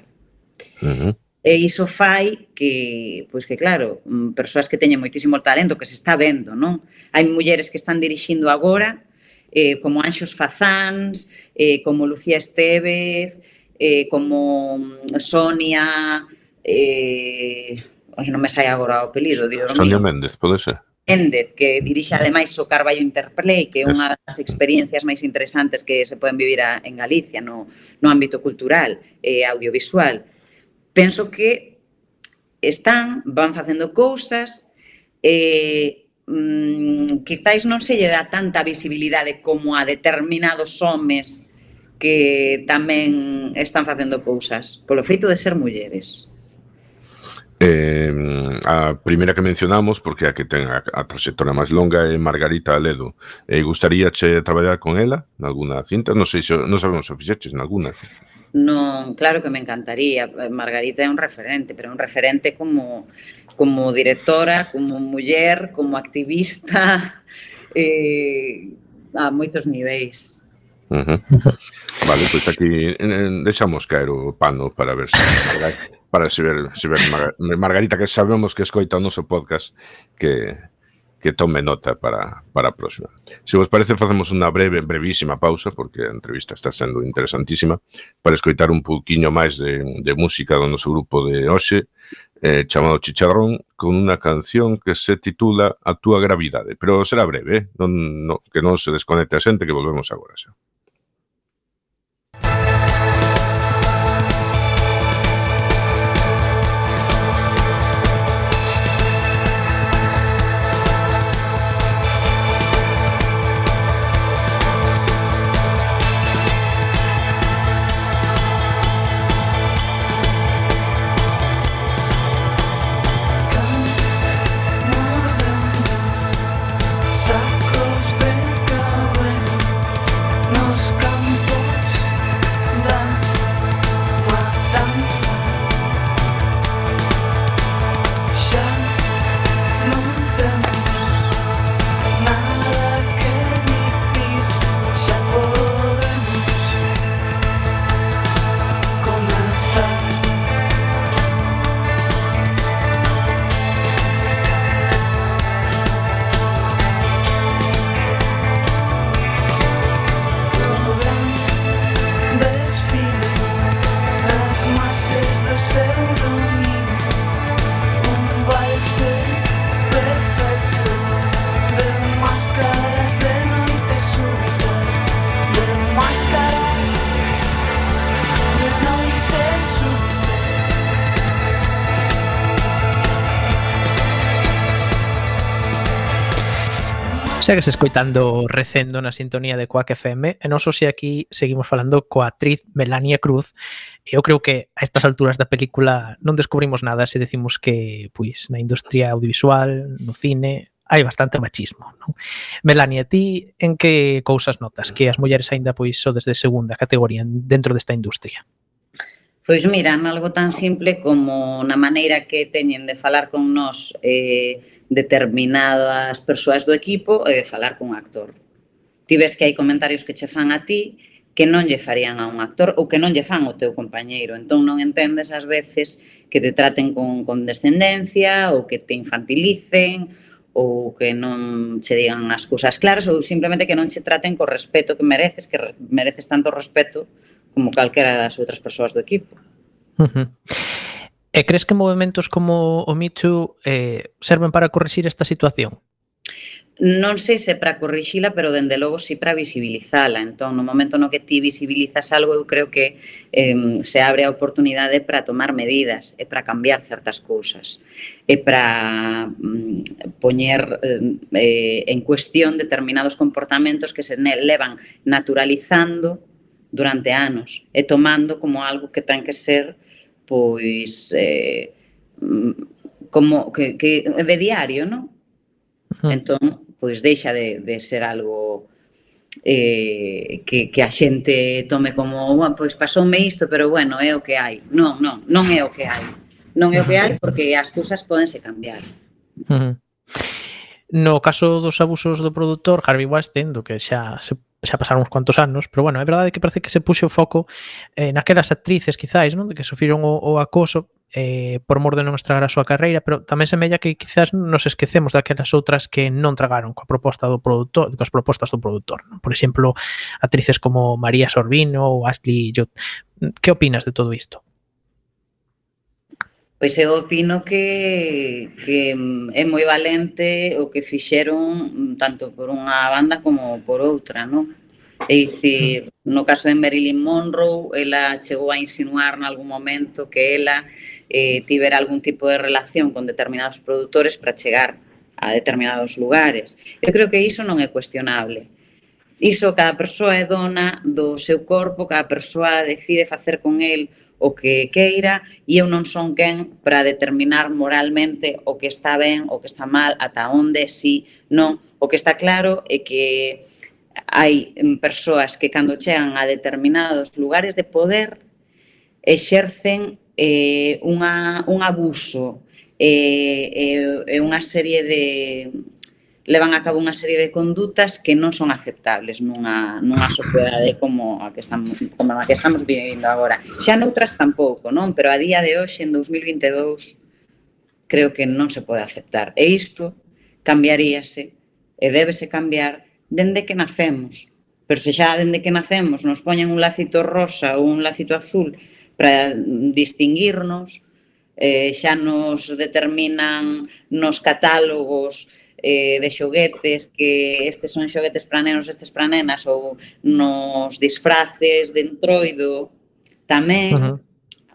Uh -huh. E iso fai que, pois que claro, mm, persoas que teñen moitísimo talento, que se está vendo, non? Hai mulleres que están dirixindo agora, eh, como Anxos Fazáns, eh, como Lucía Estevez, eh, como mm, Sonia, eh, Ai, non me sai agora o apelido, Dios Sonia mío. Méndez, pode ser. Méndez, que dirixe ademais o Carballo Interplay, que é unha das experiencias máis interesantes que se poden vivir a, en Galicia no, no ámbito cultural e eh, audiovisual penso que están, van facendo cousas, eh, mm, quizáis non se lle dá tanta visibilidade como a determinados homes que tamén están facendo cousas, polo feito de ser mulleres. Eh, a primeira que mencionamos, porque a que ten a, a trayectoria máis longa é Margarita Aledo. Eh, gustaría che traballar con ela nalguna cinta? Non sei se non sabemos se fixeches nalguna non, claro que me encantaría, eh, Margarita é un referente, pero un referente como como directora, como muller, como activista eh, a moitos niveis. Uh -huh. Vale, pois pues aquí deixamos caer o pano para ver se para se ver, se ver Margarita que sabemos que escoita o noso podcast que que tome nota para, para a próxima. Se vos parece, facemos unha breve, brevísima pausa, porque a entrevista está sendo interesantísima, para escoitar un pouquiño máis de, de música do noso grupo de hoxe, eh, chamado Chicharrón, con unha canción que se titula A túa gravidade. Pero será breve, eh? non, non, que non se desconecte a xente, que volvemos agora xa. Segues escoitando Recendo na sintonía de Coac FM e nos hoxe aquí seguimos falando coa actriz Melania Cruz e eu creo que a estas alturas da película non descubrimos nada se decimos que pois na industria audiovisual, no cine, hai bastante machismo. Non? Melania, ti en que cousas notas que as mulleres aínda pois so desde segunda categoría dentro desta industria? Pois mira, algo tan simple como na maneira que teñen de falar con nós eh, determinadas persoas do equipo e de falar cun actor. Ti ves que hai comentarios que che fan a ti que non lle farían a un actor ou que non lle fan ao teu compañeiro. Entón non entendes ás veces que te traten con condescendencia ou que te infantilicen ou que non che digan as cousas claras ou simplemente que non che traten co respeto que mereces, que mereces tanto respeto como calquera das outras persoas do equipo. Uh -huh. E crees que movimentos como o Me Too eh, serven para corrixir esta situación? Non sei se para corrixila, pero dende logo si para visibilizala. Entón, no momento no que ti visibilizas algo, eu creo que eh, se abre a oportunidade para tomar medidas e para cambiar certas cousas e para mm, poñer eh, en cuestión determinados comportamentos que se levan naturalizando durante anos e tomando como algo que ten que ser pois eh, como que, que de diario, non? Uh -huh. Hmm. Entón, pois deixa de, de ser algo eh, que, que a xente tome como, pois pasoume isto, pero bueno, é o que hai. Non, non, non é o que hai. Non é o que hai hmm. porque as cousas podense cambiar. Uh -huh. No caso dos abusos do produtor, Harvey Weinstein, do que xa se xa pasaron uns cuantos anos, pero bueno, é verdade que parece que se puxe o foco eh, naquelas actrices, quizáis, non? De que sofriron o, o acoso eh, por mor de non estragar a súa carreira, pero tamén se mella que quizás nos esquecemos daquelas outras que non tragaron coa proposta do produtor, coas propostas do produtor. Non? Por exemplo, actrices como María Sorbino ou Ashley Judd. Que opinas de todo isto? Pois eu opino que, que é moi valente o que fixeron mm, tanto por unha banda como por outra, non? É dicir, no caso de Marilyn Monroe, ela chegou a insinuar en algún momento que ela eh, tivera algún tipo de relación con determinados produtores para chegar a determinados lugares. Eu creo que iso non é cuestionable. Iso cada persoa é dona do seu corpo, cada persoa decide facer con el o que queira e eu non son quen para determinar moralmente o que está ben, o que está mal, ata onde, si, non. O que está claro é que hai mm, persoas que cando chegan a determinados lugares de poder exercen eh, unha, un abuso e eh, eh, unha serie de levan a cabo unha serie de condutas que non son aceptables nunha, nunha sociedade como a que estamos, como a que estamos vivindo agora. Xa noutras tampouco, non? Pero a día de hoxe, en 2022, creo que non se pode aceptar. E isto cambiaríase e débese cambiar dende que nacemos. Pero se xa dende que nacemos nos poñen un lacito rosa ou un lacito azul para distinguirnos, eh, xa nos determinan nos catálogos eh, de xoguetes, que estes son xoguetes para nenos, estes para nenas, ou nos disfraces de entroido, tamén, uh -huh.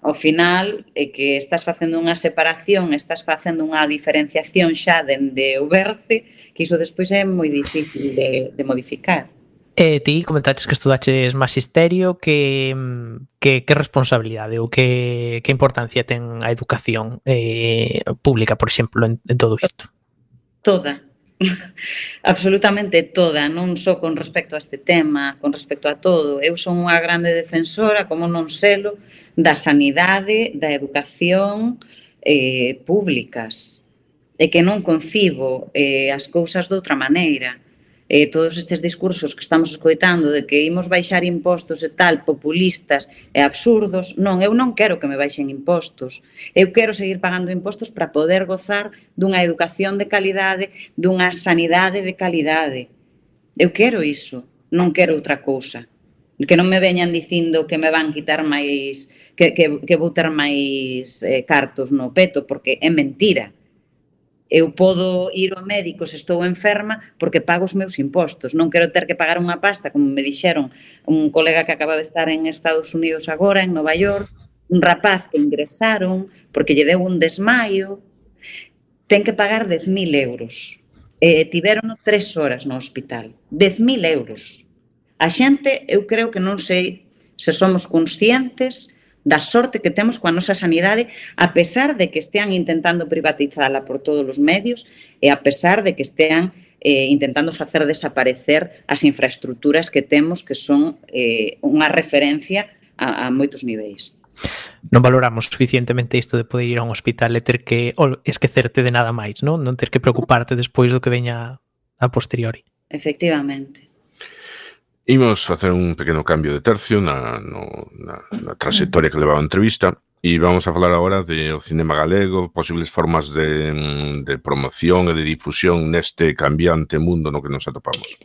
ao final, é que estás facendo unha separación, estás facendo unha diferenciación xa dende o berce, que iso despois é moi difícil de, de modificar. E eh, ti comentaches que estudaches magisterio, que, que, que responsabilidade ou que, que importancia ten a educación eh, pública, por exemplo, en, en todo isto? toda, absolutamente toda, non só con respecto a este tema, con respecto a todo. Eu son unha grande defensora, como non selo, da sanidade, da educación eh, públicas, e que non concibo eh, as cousas de outra maneira eh, todos estes discursos que estamos escoitando de que imos baixar impostos e tal, populistas e absurdos, non, eu non quero que me baixen impostos. Eu quero seguir pagando impostos para poder gozar dunha educación de calidade, dunha sanidade de calidade. Eu quero iso, non quero outra cousa. Que non me veñan dicindo que me van quitar máis, que, que, que vou ter máis eh, cartos no peto, porque é mentira eu podo ir ao médico se estou enferma porque pago os meus impostos. Non quero ter que pagar unha pasta, como me dixeron un colega que acaba de estar en Estados Unidos agora, en Nova York, un rapaz que ingresaron porque lle deu un desmaio, ten que pagar 10.000 euros. E tiveron tres horas no hospital. 10.000 euros. A xente, eu creo que non sei se somos conscientes da sorte que temos coa nosa sanidade a pesar de que estean intentando privatizala por todos os medios e a pesar de que estean eh, intentando facer desaparecer as infraestructuras que temos que son eh, unha referencia a, a moitos niveis. Non valoramos suficientemente isto de poder ir a un hospital e ter que esquecerte de nada máis, non? Non ter que preocuparte despois do que veña a posteriori. Efectivamente. Imos facer un pequeno cambio de tercio na, no, na, na trayectoria que levaba a entrevista e vamos a falar agora de o cinema galego, posibles formas de, de promoción e de difusión neste cambiante mundo no que nos atopamos.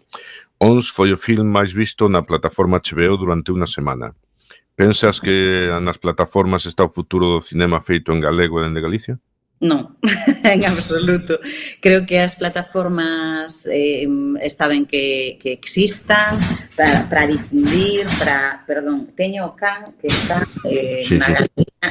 Ons foi o film máis visto na plataforma HBO durante unha semana. Pensas que nas plataformas está o futuro do cinema feito en galego e dende Galicia? Non, en absoluto. Creo que as plataformas eh, está ben que, que existan para, para difundir, para... Perdón, teño o can que está eh, sí, na sí. galería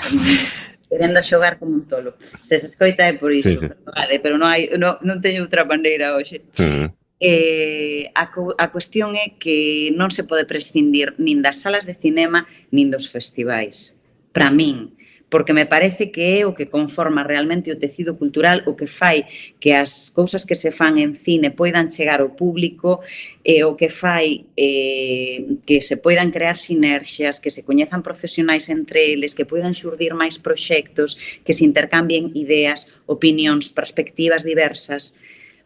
querendo xogar como un tolo. Se se escoita é por iso, sí, sí. Vale, pero non, hai, non, non teño outra bandeira hoxe. Uh -huh. Eh, a, a cuestión é que non se pode prescindir nin das salas de cinema nin dos festivais. Para min, porque me parece que é o que conforma realmente o tecido cultural, o que fai que as cousas que se fan en cine poidan chegar ao público, e o que fai eh, que se poidan crear sinerxias, que se coñezan profesionais entre eles, que poidan xurdir máis proxectos, que se intercambien ideas, opinións, perspectivas diversas,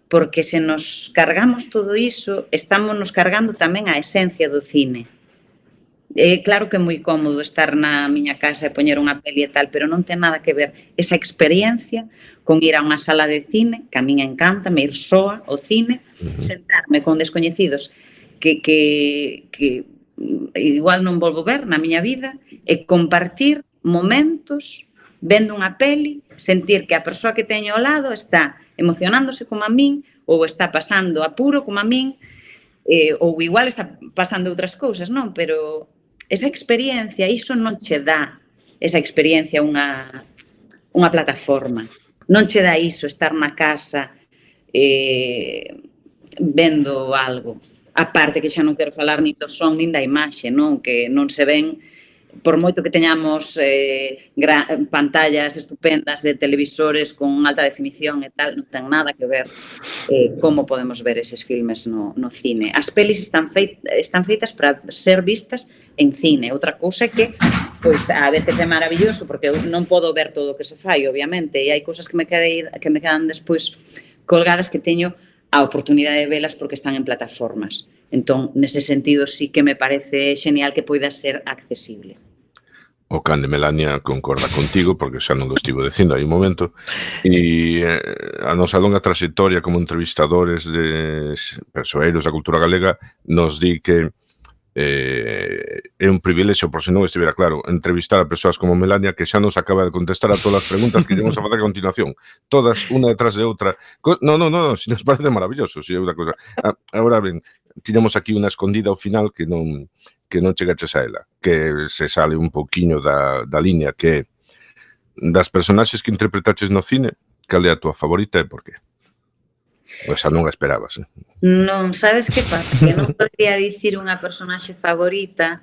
porque se nos cargamos todo iso, estamos nos cargando tamén a esencia do cine. É claro que é moi cómodo estar na miña casa e poñer unha peli e tal, pero non ten nada que ver esa experiencia con ir a unha sala de cine, que a min encanta, me ir soa ao cine, uh -huh. sentarme con descoñecidos que, que, que igual non volvo ver na miña vida e compartir momentos vendo unha peli, sentir que a persoa que teño ao lado está emocionándose como a min ou está pasando apuro como a min eh, ou igual está pasando outras cousas, non? Pero esa experiencia, iso non che dá esa experiencia unha, unha plataforma. Non che dá iso, estar na casa eh, vendo algo. A parte que xa non quero falar nin do son nin da imaxe, non? Que non se ven por moito que teñamos eh, gran, pantallas estupendas de televisores con alta definición e tal, non ten nada que ver eh, como podemos ver eses filmes no, no cine. As pelis están, feit, están feitas para ser vistas en cine. Outra cousa é que pois a veces é maravilloso porque eu non podo ver todo o que se fai, obviamente, e hai cousas que me quedei, que me quedan despois colgadas que teño a oportunidade de velas porque están en plataformas. Entón, nese sentido, sí que me parece genial que poida ser accesible o can de Melania concorda contigo, porque xa non lo estivo dicindo hai un momento, e eh, a nosa longa trayectoria como entrevistadores de persoeiros da cultura galega nos di que eh, é un privilexio, por se non estivera claro, entrevistar a persoas como Melania que xa nos acaba de contestar a todas as preguntas que íamos a facer a continuación, todas unha detrás de outra. Co no, no, no, no, si nos parece maravilloso, si é unha cosa. Ah, ahora ben, tiñamos aquí unha escondida ao final que non que non chegaches a ela, que se sale un pouquiño da, da liña que das personaxes que interpretaches no cine, cal é a tua favorita e por qué? Pois xa non a esperabas. Eh? Non, sabes que pasa? Que non podría dicir unha personaxe favorita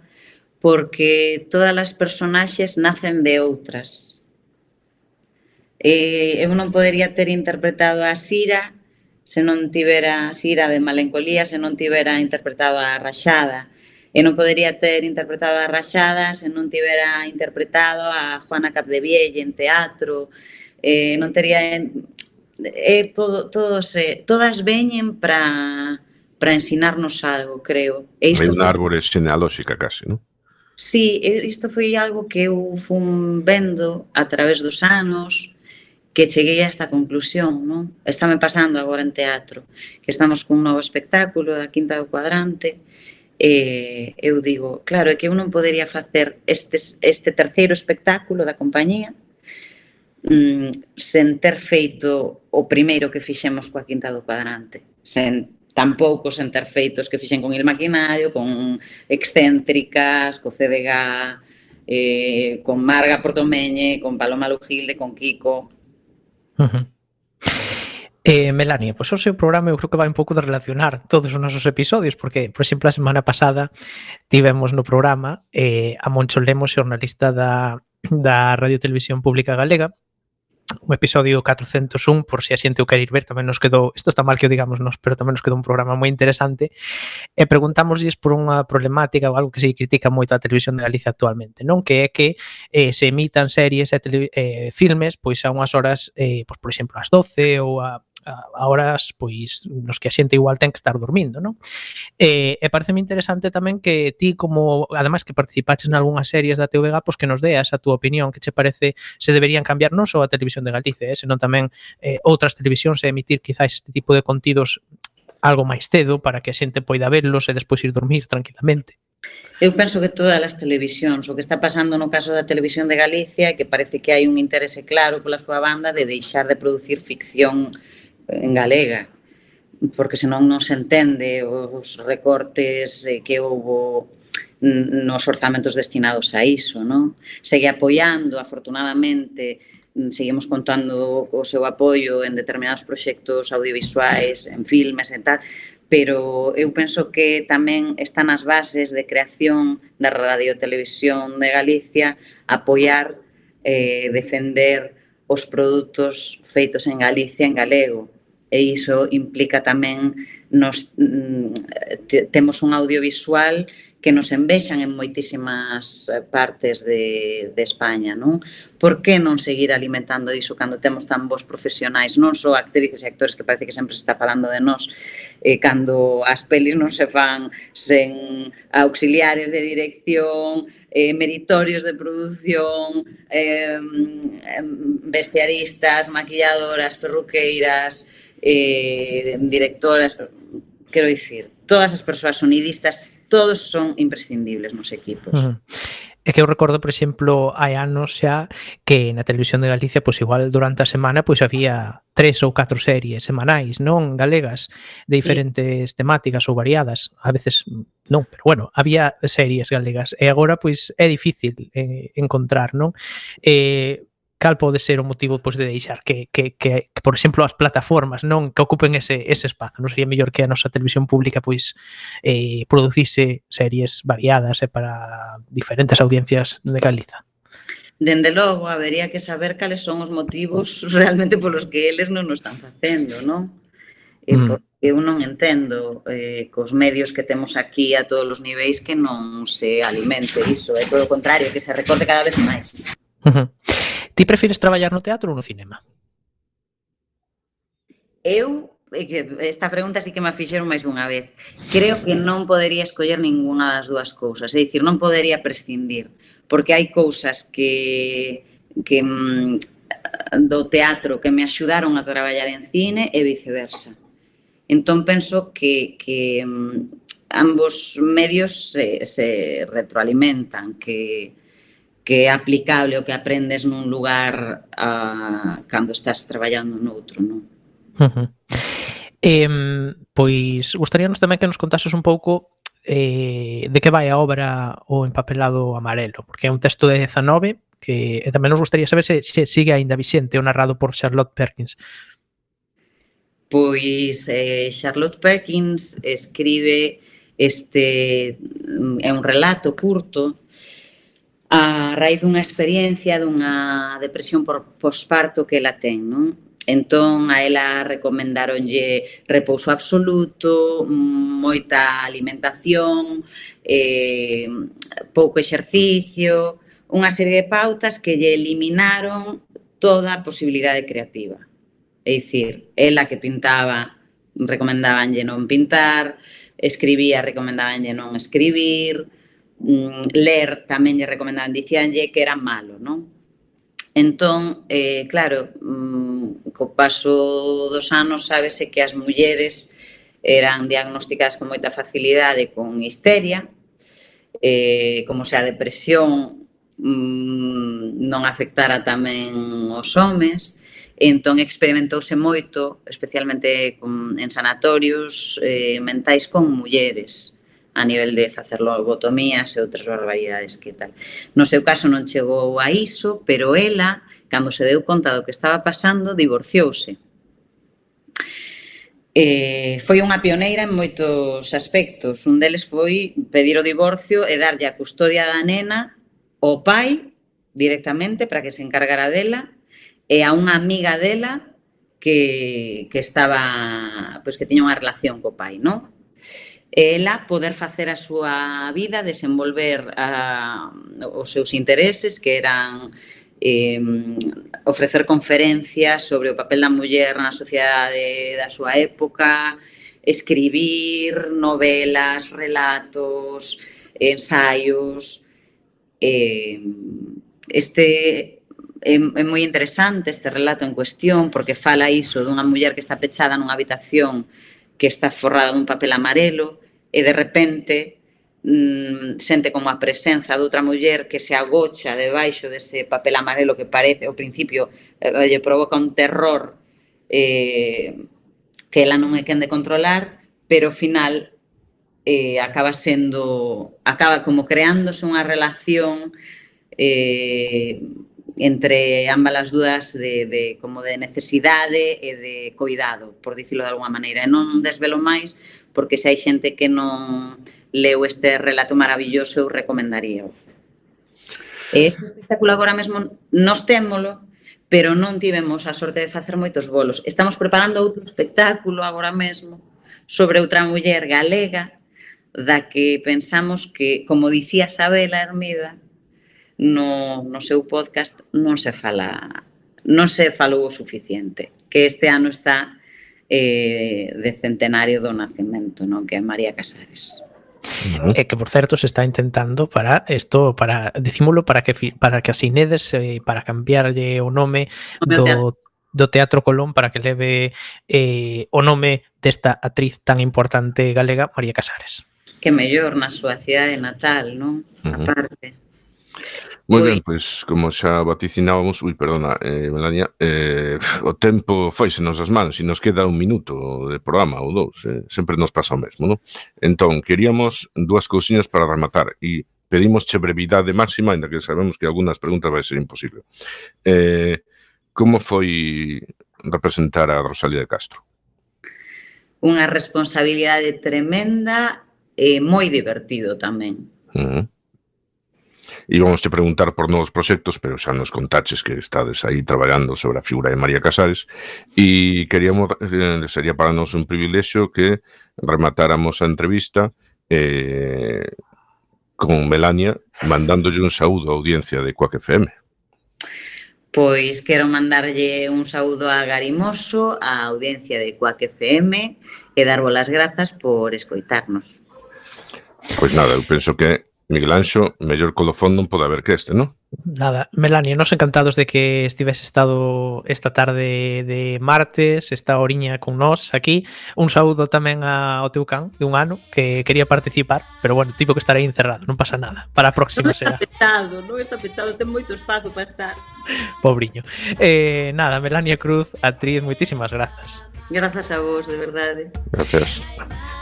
porque todas as personaxes nacen de outras. Eh, eu non podería ter interpretado a Sira se non tivera a Sira de Malencolía, se non tivera interpretado a Rachada e non podería ter interpretado a Rachada se non tivera interpretado a Juana Capdevielle en teatro, eh, non tería eh, todo, todo se, todas veñen para para ensinarnos algo, creo. E isto Hai unha árbore xenealóxica case, non? Sí, isto foi algo que eu fun vendo a través dos anos, que cheguei a esta conclusión, non? Estame pasando agora en teatro, que estamos cun novo espectáculo da Quinta do Cuadrante, eh, eu digo, claro, é que eu non podería facer este, este terceiro espectáculo da compañía mm, sen ter feito o primeiro que fixemos coa Quinta do Cuadrante, sen tampouco sen ter feitos que fixen con Il Maquinario, con Excéntricas, co CDG, eh, con Marga Portomeñe, con Paloma Lujilde, con Kiko. Uh -huh. Eh, Melania, pois pues, o seu programa eu creo que vai un pouco de relacionar todos os nosos episodios, porque, por exemplo, a semana pasada tivemos no programa eh, a Moncho Lemos, xornalista da, da Radio Televisión Pública Galega, o episodio 401, por si a xente o quer ir ver, tamén nos quedou, isto está mal que o digamos nos, pero tamén nos quedou un programa moi interesante, e preguntámoslles por unha problemática ou algo que se critica moito a televisión de Galicia actualmente, non? Que é que eh, se emitan series e tele, eh, filmes pois a unhas horas, eh, pois, por exemplo, ás 12 ou a a horas pois nos que a xente igual ten que estar dormindo, non? Eh, e, e pareceme interesante tamén que ti como además que participaches en algunhas series da TVG, pois que nos deas a túa opinión, que che parece se deberían cambiar non só a televisión de Galicia, eh, senón tamén eh, outras televisións e emitir quizás este tipo de contidos algo máis cedo para que a xente poida verlos e despois ir dormir tranquilamente. Eu penso que todas as televisións, o que está pasando no caso da televisión de Galicia é que parece que hai un interese claro pola súa banda de deixar de producir ficción en galega, porque senón non se entende os recortes eh, que houbo nos orzamentos destinados a iso, non? Segue apoiando, afortunadamente, mm, seguimos contando o seu apoio en determinados proxectos audiovisuais, en filmes e tal, pero eu penso que tamén están as bases de creación da Radio Televisión de Galicia apoiar, eh, defender os produtos feitos en Galicia en galego e iso implica tamén nos mm, temos un audiovisual que nos envexan en moitísimas eh, partes de, de España, non? Por que non seguir alimentando iso cando temos tan bons profesionais, non só actrices e actores que parece que sempre se está falando de nós, eh, cando as pelis non se fan sen auxiliares de dirección, eh, meritorios de produción, eh, bestiaristas, maquilladoras, perruqueiras, eh, directoras, quero dicir, todas as persoas sonidistas todos son imprescindibles nos equipos. Uh -huh. É que eu recordo, por exemplo, hai anos xa que na televisión de Galicia, pois igual durante a semana, pois había tres ou catro series semanais, non galegas, de diferentes sí. temáticas ou variadas. A veces non, pero bueno, había series galegas. E agora, pois, é difícil eh, encontrar, non? Eh, cal pode ser o motivo pois, de deixar que, que, que, que, por exemplo, as plataformas non que ocupen ese, ese espazo? Non sería mellor que a nosa televisión pública pois eh, producise series variadas eh, para diferentes audiencias de Galiza? dende logo, habería que saber cales son os motivos realmente polos que eles non o están facendo, non? E mm. porque eu non entendo eh, cos medios que temos aquí a todos os niveis que non se alimente iso, é todo o contrario, que se recorte cada vez máis. Uh -huh. Ti prefires traballar no teatro ou no cinema? Eu esta pregunta sí que me fixeron máis dunha vez. Creo que non podería escoller ninguna das dúas cousas, é dicir, non podería prescindir, porque hai cousas que que mm, do teatro que me axudaron a traballar en cine e viceversa. Entón penso que que mm, ambos medios se se retroalimentan, que que é aplicable o que aprendes nun lugar uh, cando estás traballando noutro, non? Uh -huh. eh, pois gustaríanos tamén que nos contases un pouco eh, de que vai a obra o empapelado amarelo, porque é un texto de 19 que e tamén nos gustaría saber se, se sigue aínda vixente o narrado por Charlotte Perkins. Pois eh, Charlotte Perkins escribe este mm, é un relato curto a raíz dunha experiencia dunha depresión por posparto que ela ten, non? Entón, a ela recomendaronlle repouso absoluto, moita alimentación, eh, pouco exercicio, unha serie de pautas que lle eliminaron toda a posibilidade creativa. É dicir, ela que pintaba, recomendabanlle non pintar, escribía, recomendabanlle non escribir, mm, ler tamén lle recomendaban, dicíanlle que era malo, non? Entón, eh, claro, mm, co paso dos anos sábese que as mulleres eran diagnosticadas con moita facilidade con histeria, eh, como se a depresión mm, non afectara tamén os homes, entón experimentouse moito, especialmente con, en sanatorios eh, mentais con mulleres a nivel de facer lobotomías e outras barbaridades que tal. No seu caso non chegou a iso, pero ela, cando se deu conta do que estaba pasando, divorciouse. Eh, foi unha pioneira en moitos aspectos. Un deles foi pedir o divorcio e darlle a custodia da nena ao pai directamente para que se encargara dela e a unha amiga dela que, que estaba, pois que tiña unha relación co pai, non? e ela poder facer a súa vida, desenvolver a, os seus intereses que eran eh, ofrecer conferencias sobre o papel da muller na sociedade da súa época, escribir novelas, relatos, ensaios. Eh, este é, é moi interesante este relato en cuestión porque fala iso dunha muller que está pechada nunha habitación que está forrada dun papel amarelo e de repente mm, sente como a presenza de outra muller que se agocha debaixo dese papel amarelo que parece ao principio eh, lle provoca un terror eh, que ela non é quen de controlar, pero ao final eh, acaba sendo acaba como creándose unha relación eh, entre ambas as dúas de, de como de necesidade e de coidado, por dicilo de alguma maneira. E non desvelo máis, porque se hai xente que non leu este relato maravilloso, eu recomendaría. E este espectáculo agora mesmo nos témolo, pero non tivemos a sorte de facer moitos bolos. Estamos preparando outro espectáculo agora mesmo sobre outra muller galega da que pensamos que, como dicía Sabela Hermida, no, no seu podcast non se fala non se falou o suficiente, que este ano está eh, de centenario do nacemento, non? que é María Casares. Uh -huh. eh, que por certo se está intentando para isto para dicímolo para que para que asinedes eh, para cambiarlle o nome do teatro. do Teatro Colón para que leve eh, o nome desta actriz tan importante galega María Casares. Que mellor na súa cidade natal, non? Uh -huh. Aparte. Moi ben, pois, como xa vaticinábamos, ui, perdona, eh, Melania, eh, o tempo faise nos as mans e nos queda un minuto de programa ou dous, eh, sempre nos pasa o mesmo, non? Entón, queríamos dúas cousiñas para rematar e pedimos che brevidade máxima, ainda que sabemos que algunhas preguntas vai ser imposible. Eh, como foi representar a Rosalía de Castro? Unha responsabilidade tremenda e moi divertido tamén. Uh -huh íbamos te preguntar por novos proxectos, pero xa nos contaches que estades aí traballando sobre a figura de María Casares e queríamos, eh, sería para nós un privilexio que rematáramos a entrevista eh, con Melania mandándolle un saúdo á audiencia de Coac FM. Pois quero mandarlle un saúdo a Garimoso, á audiencia de Coac FM e darvos las grazas por escoitarnos. Pois nada, eu penso que Miguel Anxo, mellor colofón non pode haber que este, non? Nada, Melania, nos encantados de que estivese estado esta tarde de martes, esta oriña con nós aquí. Un saúdo tamén ao teu can de un ano que quería participar, pero bueno, tipo que estará aí encerrado, non pasa nada. Para a próxima non será. Está pechado, non está pechado, ten moito espazo para estar. Pobriño. Eh, nada, Melania Cruz, actriz, moitísimas grazas. Grazas a vos, de verdade. Gracias.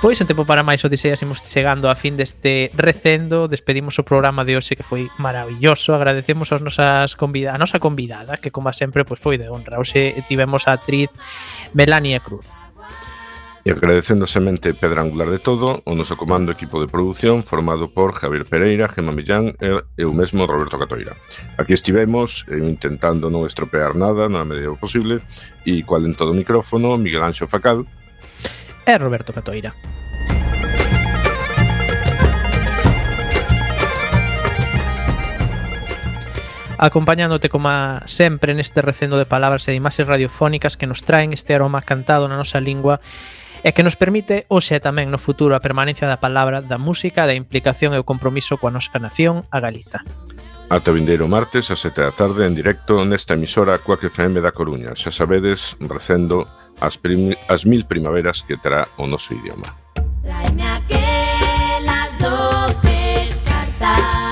Pois en tempo para máis odiseas imos chegando a fin deste recendo, despedimos o programa de hoxe que foi maravilloso, agradecemos aos nosas convida, a nosa convidada, que como sempre pois foi de honra. Hoxe tivemos a actriz Melania Cruz. E agradecendo a semente pedra angular de todo, o noso comando equipo de produción formado por Javier Pereira, Gema Millán e eu mesmo Roberto Catoira. Aquí estivemos intentando non estropear nada na medida do posible e cual en todo do micrófono Miguel Anxo Facal e Roberto Catoira. acompañándote como sempre neste recendo de palabras e de imaxes radiofónicas que nos traen este aroma cantado na nosa lingua e que nos permite hoxe e tamén no futuro a permanencia da palabra, da música, da implicación e o compromiso coa nosa nación, a Galiza. Ata vindeiro martes a 7 da tarde en directo nesta emisora Coac FM da Coruña. Xa sabedes, recendo as, prim as mil primaveras que terá o noso idioma. Traeme aquelas doces cartas